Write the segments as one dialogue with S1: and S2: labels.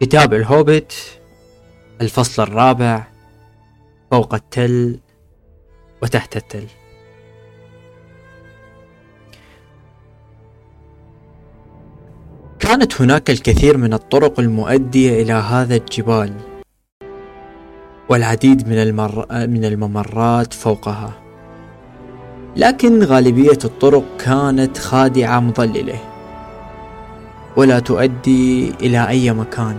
S1: كتاب الهوبت الفصل الرابع فوق التل وتحت التل. كانت هناك الكثير من الطرق المؤدية إلى هذا الجبال والعديد من, المر... من الممرات فوقها. لكن غالبية الطرق كانت خادعة مضللة. ولا تؤدي إلى أي مكان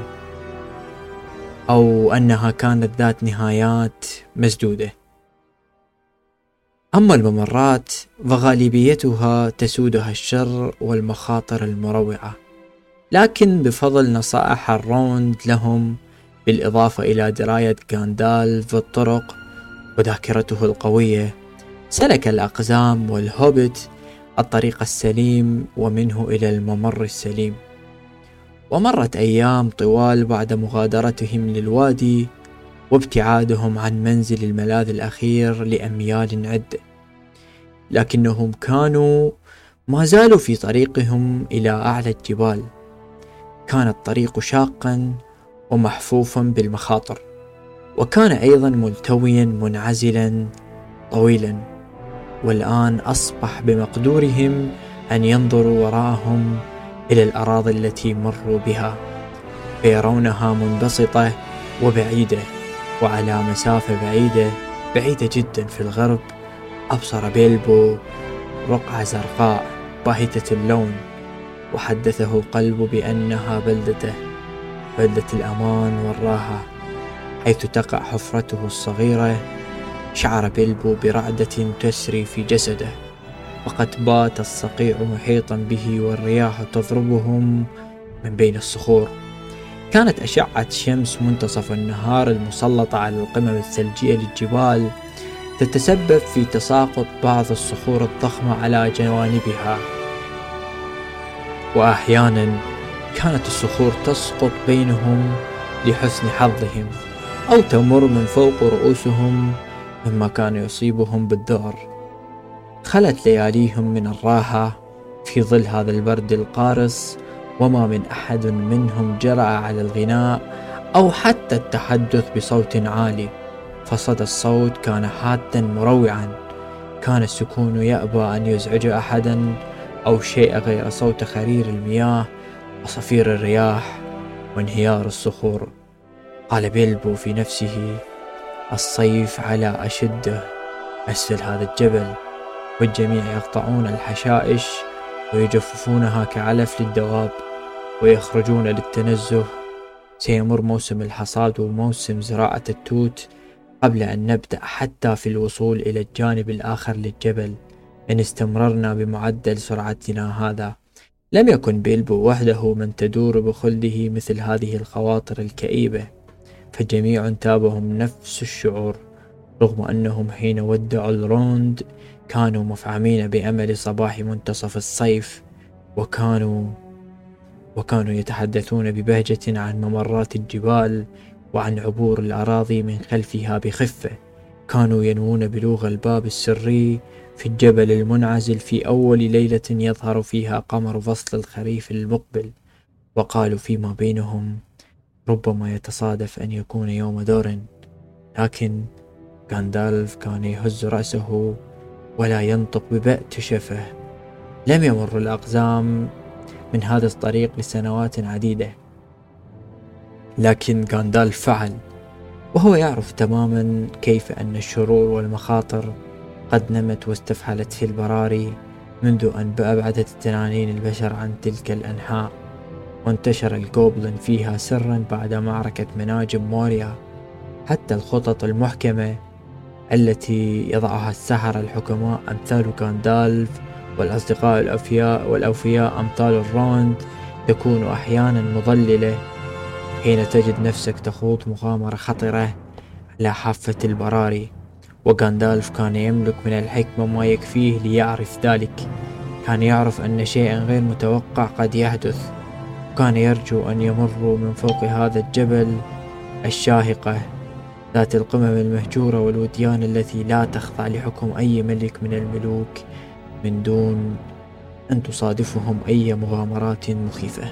S1: أو أنها كانت ذات نهايات مسدودة. أما الممرات فغالبيتها تسودها الشر والمخاطر المروعة. لكن بفضل نصائح الروند لهم بالإضافة إلى دراية غاندالف بالطرق وذاكرته القوية سلك الأقزام والهوبت الطريق السليم ومنه إلى الممر السليم. ومرت أيام طوال بعد مغادرتهم للوادي وابتعادهم عن منزل الملاذ الأخير لأميال عدة لكنهم كانوا ما زالوا في طريقهم إلى أعلى الجبال. كان الطريق شاقا ومحفوفا بالمخاطر وكان أيضا ملتويا منعزلا طويلا. والآن أصبح بمقدورهم أن ينظروا وراءهم إلى الأراضي التي مروا بها فيرونها منبسطة وبعيدة وعلى مسافة بعيدة بعيدة جدا في الغرب أبصر بيلبو رقعة زرقاء باهتة اللون وحدثه القلب بأنها بلدته بلدة الأمان والراحة حيث تقع حفرته الصغيرة شعر بيلبو برعدة تسري في جسده. وقد بات الصقيع محيطا به والرياح تضربهم من بين الصخور. كانت أشعة شمس منتصف النهار المسلطة على القمم الثلجية للجبال تتسبب في تساقط بعض الصخور الضخمة على جوانبها. وأحيانا كانت الصخور تسقط بينهم لحسن حظهم أو تمر من فوق رؤوسهم مما كان يصيبهم بالذعر خلت لياليهم من الراحة في ظل هذا البرد القارس وما من أحد منهم جرأ على الغناء أو حتى التحدث بصوت عالي. فصدى الصوت كان حادا مروعا. كان السكون يأبى أن يزعج أحدا أو شيء غير صوت خرير المياه وصفير الرياح وانهيار الصخور. قال بيلبو في نفسه الصيف على أشده أسفل هذا الجبل. والجميع يقطعون الحشائش ويجففونها كعلف للدواب ويخرجون للتنزه. سيمر موسم الحصاد وموسم زراعة التوت قبل أن نبدأ حتى في الوصول إلى الجانب الآخر للجبل إن استمررنا بمعدل سرعتنا هذا. لم يكن بيلبو وحده من تدور بخلده مثل هذه الخواطر الكئيبة فجميع تابهم نفس الشعور رغم أنهم حين ودعوا الروند كانوا مفعمين بأمل صباح منتصف الصيف وكانوا وكانوا يتحدثون ببهجة عن ممرات الجبال وعن عبور الأراضي من خلفها بخفة. كانوا ينوون بلوغ الباب السري في الجبل المنعزل في أول ليلة يظهر فيها قمر فصل الخريف المقبل. وقالوا فيما بينهم ربما يتصادف أن يكون يوم دور. لكن غاندالف كان يهز رأسه ولا ينطق ببأت شفه. لم يمر الأقزام من هذا الطريق لسنوات عديدة. لكن غاندالف فعل وهو يعرف تماما كيف أن الشرور والمخاطر قد نمت واستفحلت في البراري منذ أن أبعدت التنانين البشر عن تلك الأنحاء وانتشر الجوبلن فيها سرا بعد معركة مناجم موريا. حتى الخطط المحكمة التي يضعها السحرة الحكماء أمثال غاندالف والأصدقاء الأوفياء والأوفياء أمثال الروند تكون أحيانا مضللة حين تجد نفسك تخوض مغامرة خطرة على حافة البراري. وغاندالف كان يملك من الحكمة ما يكفيه ليعرف ذلك. كان يعرف أن شيئا غير متوقع قد يحدث. كان يرجو أن يمروا من فوق هذا الجبل الشاهقة. ذات القمم المهجورة والوديان التي لا تخضع لحكم أي ملك من الملوك من دون أن تصادفهم أي مغامرات مخيفة.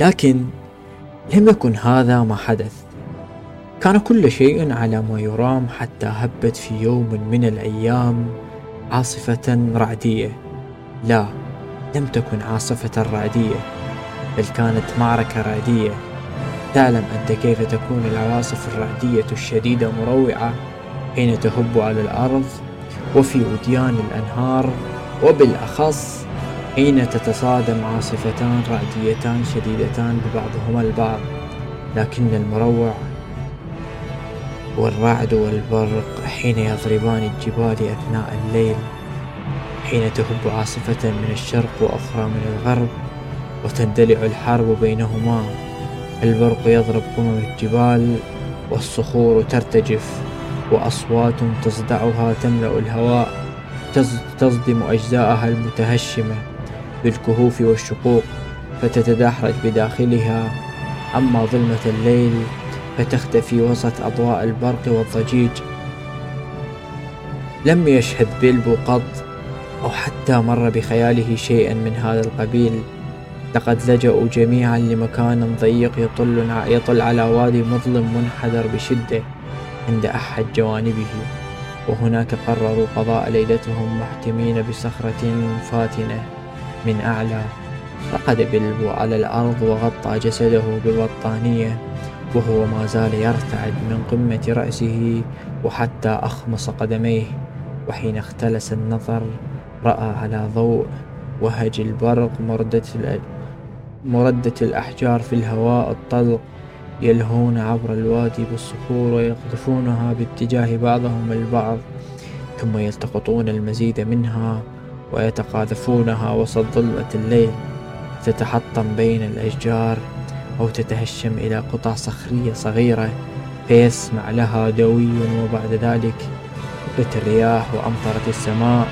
S1: لكن لم يكن هذا ما حدث. كان كل شيء على ما يرام حتى هبت في يوم من الأيام عاصفة رعدية. لا لم تكن عاصفة رعدية. بل كانت معركة رعدية تعلم أنت كيف تكون العواصف الرعدية الشديدة مروعة حين تهب على الأرض وفي وديان الأنهار وبالأخص حين تتصادم عاصفتان رعديتان شديدتان ببعضهما البعض. لكن المروع والرعد والبرق حين يضربان الجبال أثناء الليل حين تهب عاصفة من الشرق وأخرى من الغرب وتندلع الحرب بينهما. البرق يضرب قمم الجبال والصخور ترتجف وأصوات تصدعها تملأ الهواء تصدم أجزاءها المتهشمة بالكهوف والشقوق فتتدحرج بداخلها. أما ظلمة الليل فتختفي وسط أضواء البرق والضجيج. لم يشهد بيلبو قط أو حتى مر بخياله شيئا من هذا القبيل. لقد لجأوا جميعا لمكان ضيق يطل, يطل على وادي مظلم منحدر بشدة عند أحد جوانبه. وهناك قرروا قضاء ليلتهم محتمين بصخرة فاتنة من أعلى. رقد بلبو على الأرض وغطى جسده ببطانية وهو ما زال يرتعد من قمة رأسه وحتى أخمص قدميه. وحين اختلس النظر رأى على ضوء وهج البرق مردة, مردة الأحجار في الهواء الطلق يلهون عبر الوادي بالصخور ويقذفونها باتجاه بعضهم البعض ثم يلتقطون المزيد منها ويتقاذفونها وسط ظلمة الليل. تتحطم بين الأشجار أو تتهشم إلى قطع صخرية صغيرة فيسمع لها دوي وبعد ذلك هبت الرياح وأمطرت السماء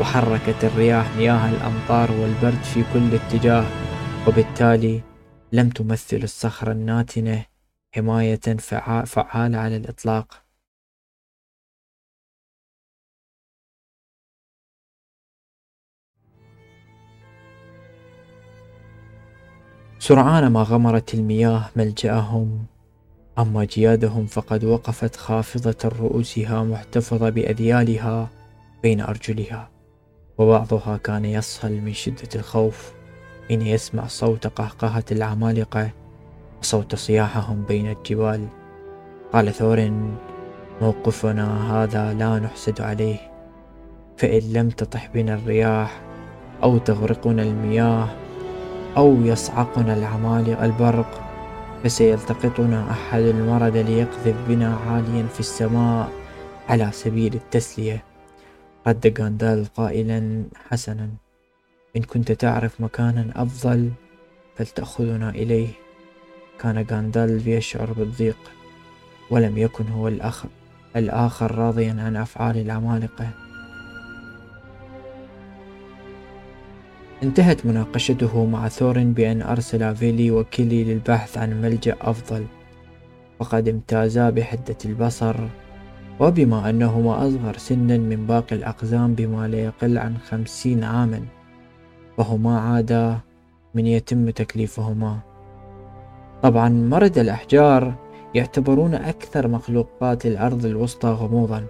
S1: وحركت الرياح مياه الأمطار والبرد في كل اتجاه. وبالتالي لم تمثل الصخرة الناتنة حماية فعالة على الإطلاق. سرعان ما غمرت المياه ملجأهم أما جيادهم فقد وقفت خافضة رؤوسها محتفظة بأذيالها بين أرجلها وبعضها كان يصهل من شدة الخوف. حين يسمع صوت قهقهة العمالقة وصوت صياحهم بين الجبال قال ثورن موقفنا هذا لا نحسد عليه. فإن لم تطح بنا الرياح أو تغرقنا المياه أو يصعقنا العمالقة البرق فسيلتقطنا أحد المرد ليقذف بنا عاليا في السماء على سبيل التسلية. رد غاندال قائلا حسنا. إن كنت تعرف مكانا أفضل فلتأخذنا إليه. كان غاندالف يشعر بالضيق ولم يكن هو الأخ الآخر راضيا عن أفعال العمالقة انتهت مناقشته مع ثورن بأن أرسل فيلي وكيلي للبحث عن ملجأ أفضل. وقد امتازا بحدة البصر وبما أنهما أصغر سنا من باقي الأقزام بما لا يقل عن خمسين عاما. فهما عادا من يتم تكليفهما. طبعا مرد الأحجار يعتبرون أكثر مخلوقات الأرض الوسطى غموضا.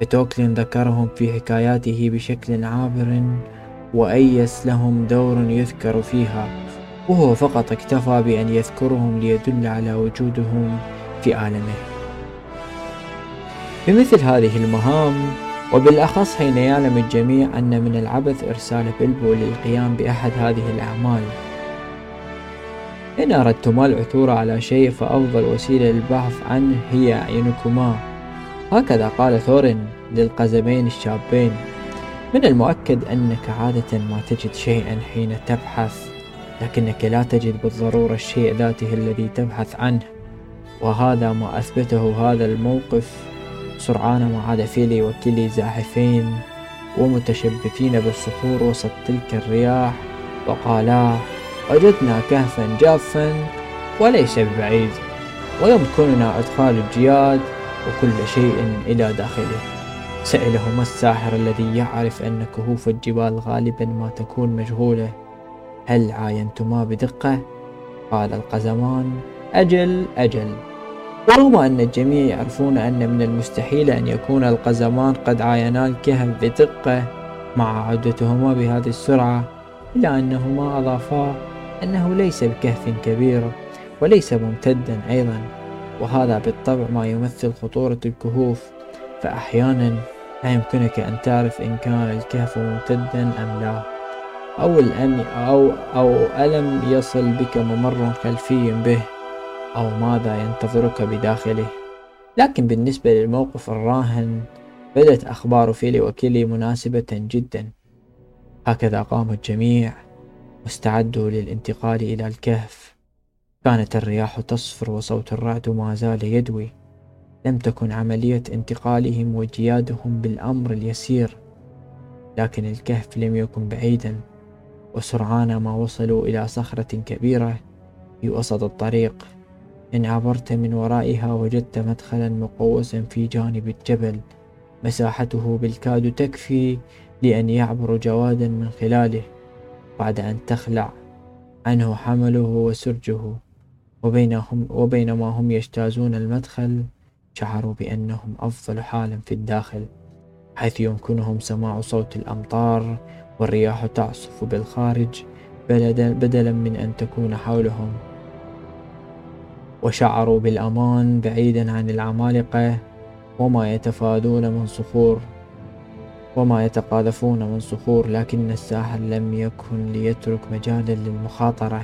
S1: فتوكلين ذكرهم في حكاياته بشكل عابر وأيس لهم دور يذكر فيها وهو فقط اكتفى بأن يذكرهم ليدل على وجودهم في عالمه. بمثل هذه المهام وبالأخص حين يعلم الجميع أن من العبث إرسال بلبو للقيام بأحد هذه الأعمال. إن أردتما العثور على شيء فأفضل وسيلة للبحث عنه هي أعينكما. هكذا قال ثورن للقزمين الشابين. من المؤكد أنك عادة ما تجد شيئا حين تبحث لكنك لا تجد بالضرورة الشيء ذاته الذي تبحث عنه. وهذا ما أثبته هذا الموقف. سرعان ما عاد فيلي وكيلي زاحفين ومتشبثين بالصخور وسط تلك الرياح وقالا وجدنا كهفا جافا وليس ببعيد ويمكننا إدخال الجياد وكل شيء إلى داخله. سألهما الساحر الذي يعرف أن كهوف الجبال غالبا ما تكون مجهولة هل عاينتما بدقة؟ قال القزمان. أجل أجل. ورغم أن الجميع يعرفون أن من المستحيل أن يكون القزمان قد عاينا الكهف بدقة مع عودتهما بهذه السرعة إلا أنهما أضافا أنه ليس بكهف كبير وليس ممتدا أيضا وهذا بالطبع ما يمثل خطورة الكهوف. فأحيانا لا يمكنك أن تعرف إن كان الكهف ممتدا أم لا أو الأم أو أو ألم يصل بك ممر خلفي به. أو ماذا ينتظرك بداخله. لكن بالنسبة للموقف الراهن بدت أخبار فيلي وكيلي مناسبة جدا. هكذا قام الجميع واستعدوا للانتقال إلى الكهف. كانت الرياح تصفر وصوت الرعد ما زال يدوي. لم تكن عملية انتقالهم وجيادهم بالأمر اليسير. لكن الكهف لم يكن بعيدا وسرعان ما وصلوا إلى صخرة كبيرة في وسط الطريق. إن عبرت من ورائها وجدت مدخلا مقوسا في جانب الجبل مساحته بالكاد تكفي لأن يعبر جوادا من خلاله بعد أن تخلع عنه حمله وسرجه وبينهم وبينما هم يجتازون المدخل شعروا بأنهم أفضل حالا في الداخل حيث يمكنهم سماع صوت الأمطار والرياح تعصف بالخارج بدلا من أن تكون حولهم. وشعروا بالأمان بعيدا عن العمالقة وما يتفادون من صخور وما يتقاذفون من صخور لكن الساحر لم يكن ليترك مجالا للمخاطرة.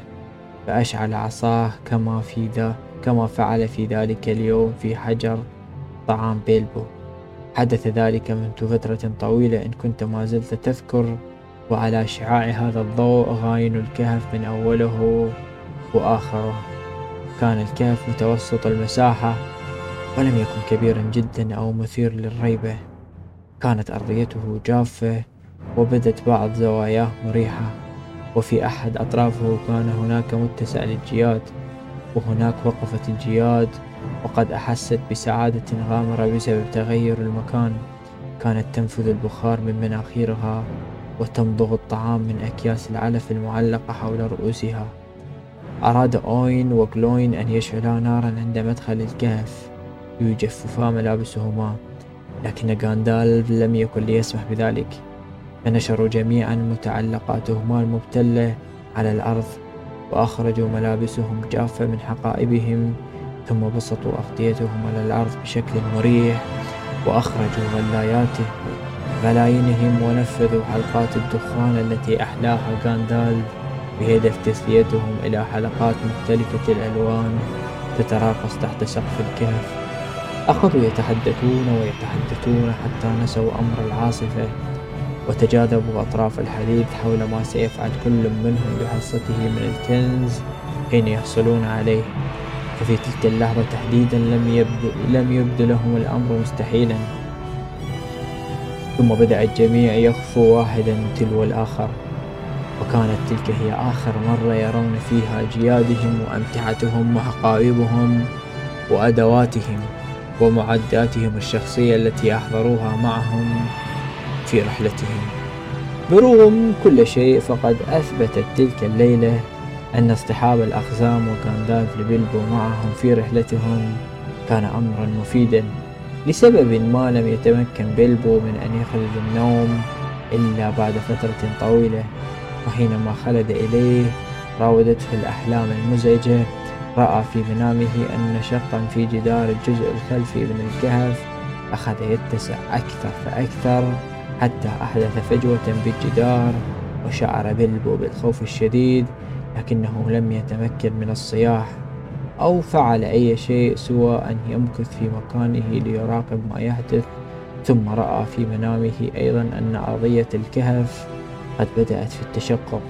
S1: فأشعل عصاه كما في ذا كما فعل في ذلك اليوم في حجر طعام بيلبو. حدث ذلك منذ فترة طويلة. إن كنت ما زلت تذكر وعلى شعاع هذا الضوء غاين الكهف من أوله وآخره. كان الكهف متوسط المساحة ولم يكن كبيرا جدا أو مثير للريبة. كانت أرضيته جافة وبدت بعض زواياه مريحة. وفي أحد أطرافه كان هناك متسع للجياد وهناك وقفت الجياد وقد أحست بسعادة غامرة بسبب تغير المكان. كانت تنفذ البخار من مناخيرها وتمضغ الطعام من أكياس العلف المعلقة حول رؤوسها. أراد أوين وكلوين أن يشعلا نارا عند مدخل الكهف. ليجففا ملابسهما. لكن غاندالف لم يكن ليسمح بذلك. فنشروا جميعا متعلقاتهما المبتلة على الأرض وأخرجوا ملابسهم جافة من حقائبهم ثم بسطوا أغطيتهم على الأرض بشكل مريح وأخرجوا غلاياته غلاينهم ونفذوا حلقات الدخان التي أحلاها غاندالف. بهدف تسليتهم إلى حلقات مختلفة الألوان تتراقص تحت سقف الكهف. أخذوا يتحدثون ويتحدثون حتى نسوا أمر العاصفة وتجاذبوا أطراف الحديث حول ما سيفعل كل منهم بحصته من الكنز حين يحصلون عليه. ففي تلك اللحظة تحديدا لم يبدو, لم يبدو لهم الأمر مستحيلا. ثم بدأ الجميع يخفو واحدا تلو الآخر. وكانت تلك هي آخر مرة يرون فيها جيادهم وأمتعتهم وحقائبهم وأدواتهم ومعداتهم الشخصية التي أحضروها معهم في رحلتهم. برغم كل شيء فقد أثبتت تلك الليلة أن اصطحاب الأقزام وكانداف لبلبو معهم في رحلتهم كان أمرا مفيدا لسبب ما لم يتمكن بلبو من أن يخرج النوم إلا بعد فترة طويلة. وحينما خلد إليه راودته الأحلام المزعجة رأى في منامه أن شقا في جدار الجزء الخلفي من الكهف أخذ يتسع أكثر فأكثر حتى أحدث فجوة بالجدار وشعر بلبو بالخوف الشديد لكنه لم يتمكن من الصياح أو فعل أي شيء سوى أن يمكث في مكانه ليراقب ما يحدث ثم رأى في منامه أيضا أن أرضية الكهف قد بدأت في التشقق.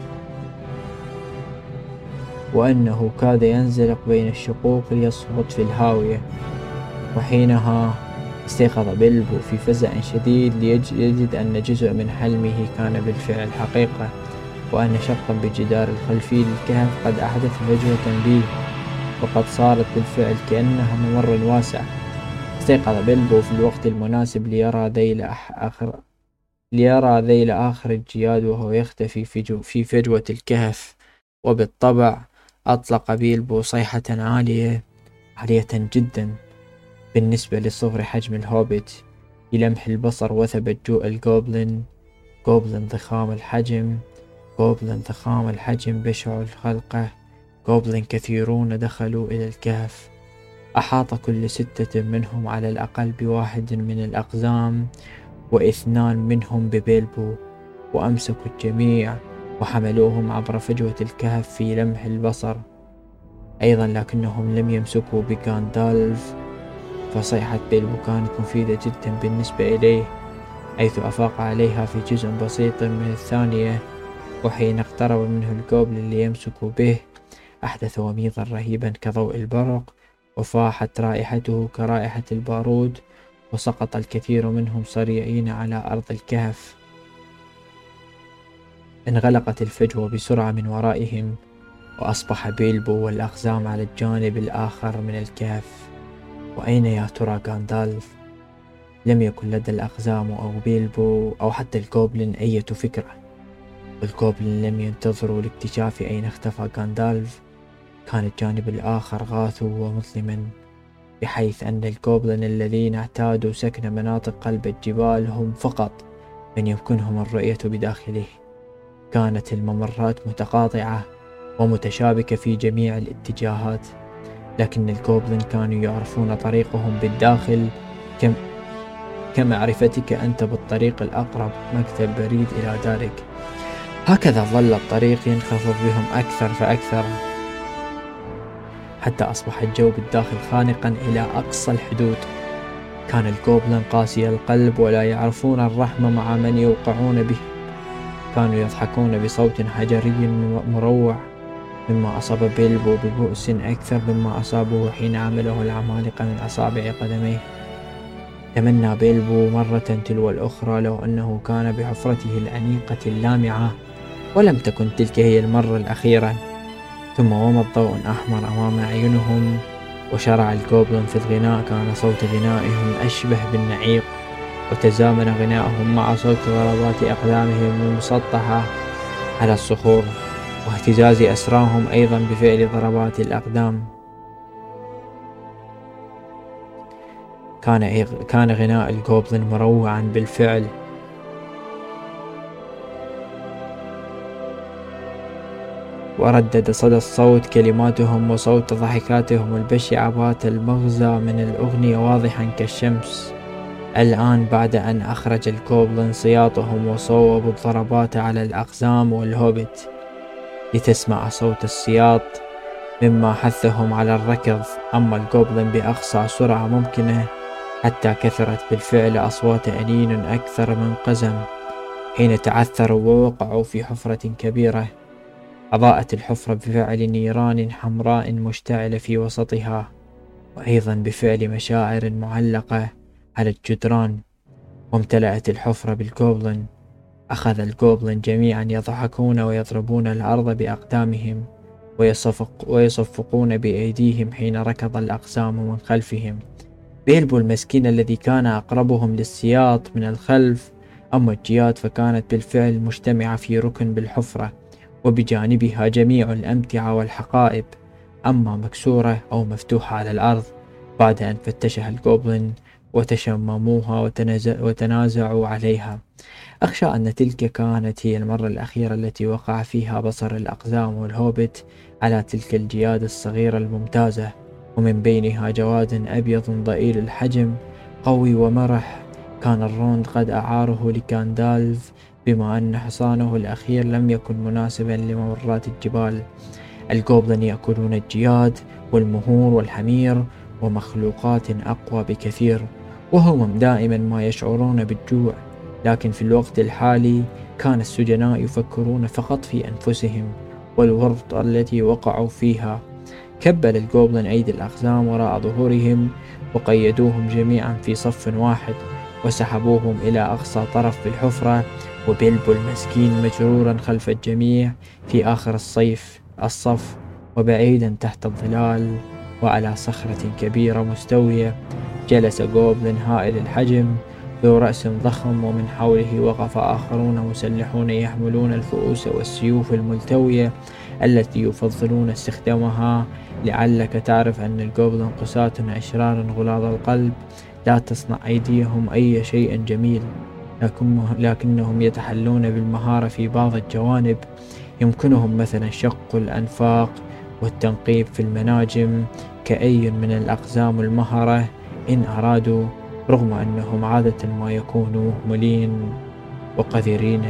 S1: وأنه كاد ينزلق بين الشقوق ليسقط في الهاوية. وحينها استيقظ بلبو في فزع شديد ليجد أن جزء من حلمه كان بالفعل حقيقة وأن شقا بالجدار الخلفي للكهف قد أحدث فجوة به. وقد صارت بالفعل كأنها ممر واسع. استيقظ بلبو في الوقت المناسب ليرى ذيل آخر ليرى ذيل آخر الجياد وهو يختفي في, في فجوة الكهف وبالطبع أطلق بيلبو صيحة عالية عالية جدا بالنسبة لصغر حجم الهوبت بلمح البصر وثبت جوء الجوبلن جوبلن ضخام الحجم جوبلن ضخام الحجم بشع الخلقة جوبلن كثيرون دخلوا إلى الكهف. أحاط كل ستة منهم على الأقل بواحد من الأقزام. وإثنان منهم ببيلبو وأمسكوا الجميع وحملوهم عبر فجوة الكهف في لمح البصر. أيضا لكنهم لم يمسكوا بغاندالف فصيحة بيلبو كانت مفيدة جدا بالنسبة إليه حيث أفاق عليها في جزء بسيط من الثانية وحين اقترب منه الجوبلن ليمسك به أحدث وميضا رهيبا كضوء البرق وفاحت رائحته كرائحة البارود وسقط الكثير منهم صريعين على أرض الكهف. انغلقت الفجوة بسرعة من ورائهم وأصبح بيلبو والأقزام على الجانب الآخر من الكهف. وأين يا ترى غاندالف؟ لم يكن لدى الأقزام أو بيلبو أو حتى الجوبلين أية فكرة. الجوبلين لم ينتظروا لاكتشاف أين اختفى غاندالف. كان الجانب الآخر غاثو ومظلما. بحيث أن الجوبلين الذين اعتادوا سكن مناطق قلب الجبال هم فقط من يمكنهم الرؤية بداخله. كانت الممرات متقاطعة ومتشابكة في جميع الاتجاهات لكن الجوبلين كانوا يعرفون طريقهم بالداخل كم كمعرفتك أنت بالطريق الأقرب مكتب بريد إلى دارك هكذا ظل الطريق ينخفض بهم أكثر فأكثر. حتى أصبح الجو بالداخل خانقا إلى أقصى الحدود. كان الكوبلن قاسي القلب ولا يعرفون الرحمة مع من يوقعون به. كانوا يضحكون بصوت حجري مروع مما أصاب بيلبو ببؤس أكثر مما أصابه حين عمله العمالقة من أصابع قدميه. تمنى بيلبو مرة تلو الأخرى لو أنه كان بحفرته الأنيقة اللامعة ولم تكن تلك هي المرة الأخيرة. ثم ومض ضوء أحمر أمام أعينهم وشرع الكوبلن في الغناء كان صوت غنائهم أشبه بالنعيق وتزامن غناءهم مع صوت ضربات أقدامهم المسطحة على الصخور واهتزاز أسراهم أيضا بفعل ضربات الأقدام. كان كان غناء الجوبلن مروعا بالفعل وردد صدى الصوت كلماتهم وصوت ضحكاتهم البشعة بات المغزى من الأغنية واضحا كالشمس. الآن بعد أن أخرج الكوبلن صياطهم وصوبوا الضربات على الأقزام والهوبت لتسمع صوت السياط مما حثهم على الركض. أما الجوبلن بأقصى سرعة ممكنة حتى كثرت بالفعل أصوات أنين أكثر من قزم. حين تعثروا ووقعوا في حفرة كبيرة أضاءت الحفرة بفعل نيران حمراء مشتعلة في وسطها وأيضا بفعل مشاعر معلقة على الجدران. وامتلأت الحفرة بالجوبلن. أخذ الجوبلن جميعا يضحكون ويضربون الأرض بأقدامهم ويصفق ويصفقون بأيديهم حين ركض الأقزام من خلفهم. بيلبو المسكين الذي كان أقربهم للسياط من الخلف أما الجياد فكانت بالفعل مجتمعة في ركن بالحفرة. وبجانبها جميع الأمتعة والحقائب. أما مكسورة أو مفتوحة على الأرض بعد أن فتشها الجوبلن وتشمموها وتنازعوا عليها. أخشى أن تلك كانت هي المرة الأخيرة التي وقع فيها بصر الأقزام والهوبت على تلك الجياد الصغيرة الممتازة. ومن بينها جواد أبيض ضئيل الحجم قوي ومرح. كان الروند قد أعاره لكاندالف بما أن حصانه الأخير لم يكن مناسبا لممرات الجبال. الجوبلن يأكلون الجياد والمهور والحمير ومخلوقات أقوى بكثير وهم دائما ما يشعرون بالجوع. لكن في الوقت الحالي كان السجناء يفكرون فقط في أنفسهم والورطة التي وقعوا فيها. كبل الجوبلن أيدي الأقزام وراء ظهورهم وقيدوهم جميعا في صف واحد وسحبوهم إلى أقصى طرف في الحفرة وبيلبو المسكين مجرورا خلف الجميع في آخر الصيف الصف وبعيدا تحت الظلال وعلى صخرة كبيرة مستوية جلس جوبلن هائل الحجم ذو رأس ضخم ومن حوله وقف آخرون مسلحون يحملون الفؤوس والسيوف الملتوية التي يفضلون استخدامها. لعلك تعرف أن الجوبلن قساة أشرار غلاظ القلب لا تصنع أيديهم أي شيء جميل. لكنهم يتحلون بالمهارة في بعض الجوانب. يمكنهم مثلا شق الأنفاق والتنقيب في المناجم. كأي من الأقزام المهرة إن أرادوا رغم أنهم عادة ما يكونوا مهملين وقذرين